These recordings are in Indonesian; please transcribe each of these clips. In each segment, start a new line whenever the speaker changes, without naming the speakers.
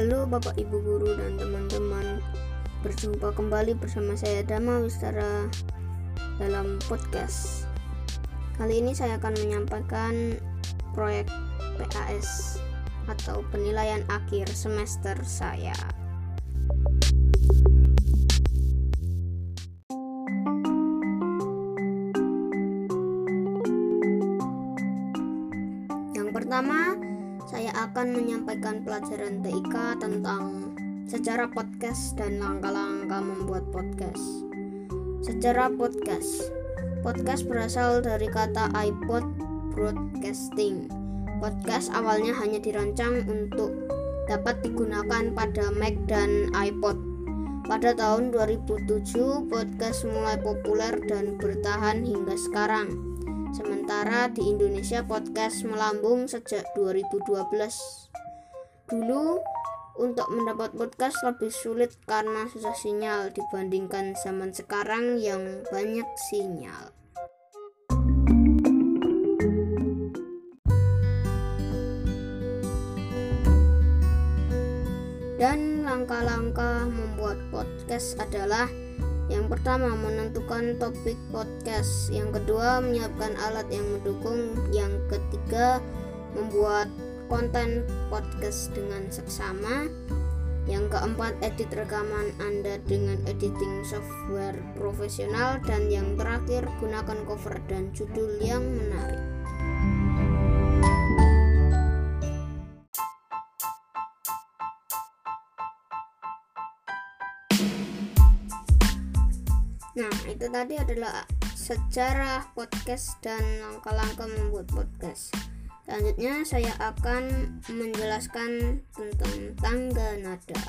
Halo Bapak Ibu Guru dan teman-teman. Berjumpa kembali bersama saya Dama Wistara dalam podcast. Kali ini saya akan menyampaikan proyek PAS atau penilaian akhir semester saya. Yang pertama, saya akan menyampaikan pelajaran TIK tentang sejarah podcast dan langkah-langkah membuat podcast. Sejarah podcast. Podcast berasal dari kata iPod broadcasting. Podcast awalnya hanya dirancang untuk dapat digunakan pada Mac dan iPod. Pada tahun 2007, podcast mulai populer dan bertahan hingga sekarang. Sementara di Indonesia podcast melambung sejak 2012. Dulu untuk mendapat podcast lebih sulit karena susah sinyal dibandingkan zaman sekarang yang banyak sinyal. Dan langkah-langkah membuat podcast adalah yang pertama menentukan topik podcast, yang kedua menyiapkan alat yang mendukung, yang ketiga membuat konten podcast dengan seksama, yang keempat edit rekaman Anda dengan editing software profesional. Dan yang terakhir gunakan cover dan judul yang menarik. Nah, itu tadi adalah sejarah podcast dan langkah-langkah membuat podcast. Selanjutnya saya akan menjelaskan tentang tangga nada.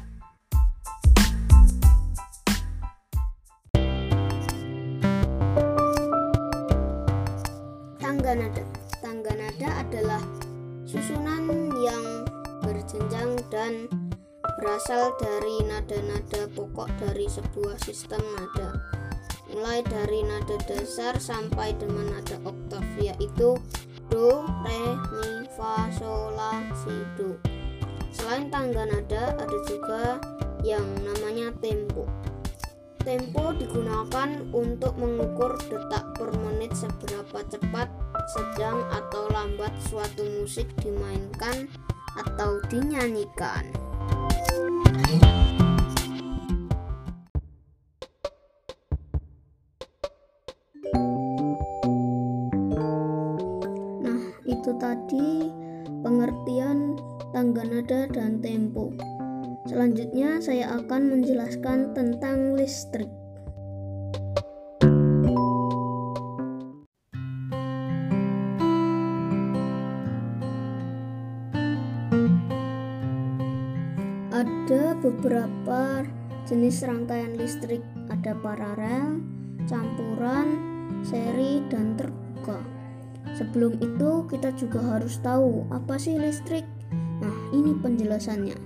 Tangga nada. Tangga nada adalah susunan yang berjenjang dan berasal dari nada-nada pokok dari sebuah sistem nada mulai dari nada dasar sampai dengan nada oktav yaitu do, re, mi, fa, sol, la, si, do. Selain tangga nada ada juga yang namanya tempo. Tempo digunakan untuk mengukur detak per menit seberapa cepat, sedang atau lambat suatu musik dimainkan atau dinyanyikan. Nah, itu tadi pengertian tangga nada dan tempo. Selanjutnya saya akan menjelaskan tentang listrik. Ada beberapa jenis rangkaian listrik, ada paralel, campuran, seri, dan terbuka. Sebelum itu, kita juga harus tahu apa sih listrik. Nah, ini penjelasannya.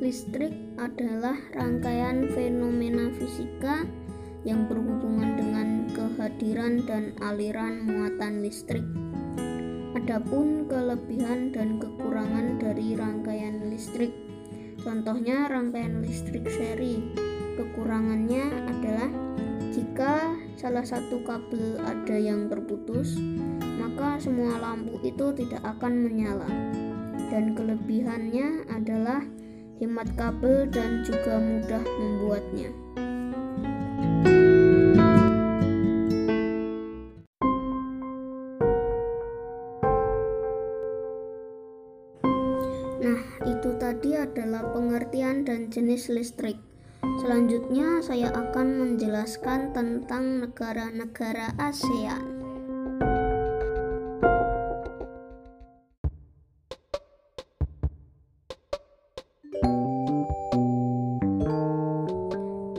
Listrik adalah rangkaian fenomena fisika yang berhubungan dengan kehadiran dan aliran muatan listrik. Adapun kelebihan dan kekurangan dari rangkaian listrik Contohnya rangkaian listrik seri. Kekurangannya adalah jika salah satu kabel ada yang terputus, maka semua lampu itu tidak akan menyala. Dan kelebihannya adalah hemat kabel dan juga mudah membuatnya. Jenis listrik. Selanjutnya, saya akan menjelaskan tentang negara-negara ASEAN.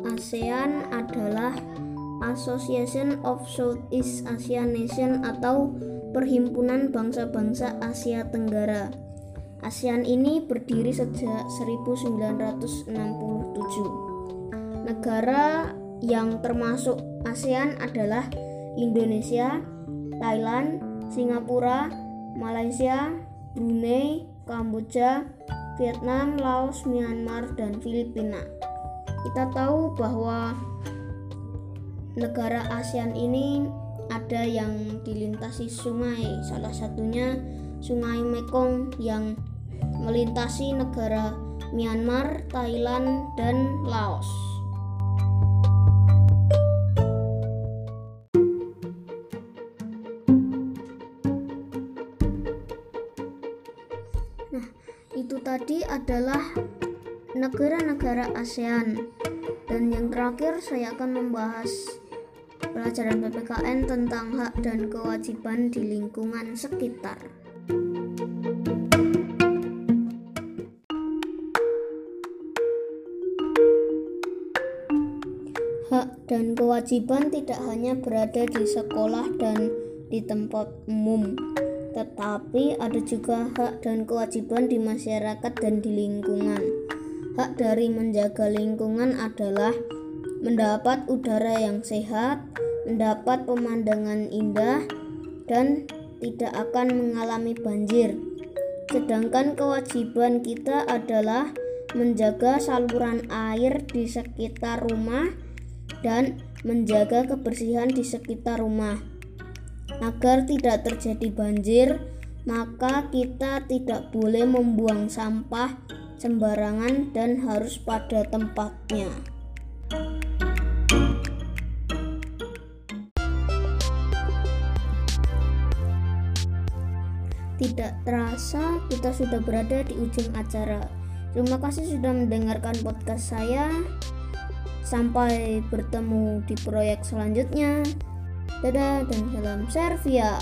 ASEAN adalah Association of Southeast Asian Nation atau Perhimpunan Bangsa-Bangsa Asia Tenggara. ASEAN ini berdiri sejak 1967. Negara yang termasuk ASEAN adalah Indonesia, Thailand, Singapura, Malaysia, Brunei, Kamboja, Vietnam, Laos, Myanmar, dan Filipina. Kita tahu bahwa negara ASEAN ini ada yang dilintasi sungai, salah satunya Sungai Mekong yang melintasi negara Myanmar, Thailand, dan Laos. itu tadi adalah negara-negara ASEAN dan yang terakhir saya akan membahas pelajaran PPKN tentang hak dan kewajiban di lingkungan sekitar. Dan kewajiban tidak hanya berada di sekolah dan di tempat umum, tetapi ada juga hak dan kewajiban di masyarakat dan di lingkungan. Hak dari menjaga lingkungan adalah mendapat udara yang sehat, mendapat pemandangan indah, dan tidak akan mengalami banjir. Sedangkan kewajiban kita adalah menjaga saluran air di sekitar rumah dan menjaga kebersihan di sekitar rumah. Agar tidak terjadi banjir, maka kita tidak boleh membuang sampah sembarangan dan harus pada tempatnya. Tidak terasa kita sudah berada di ujung acara. Terima kasih sudah mendengarkan podcast saya. Sampai bertemu di proyek selanjutnya. Dadah dan salam Servia.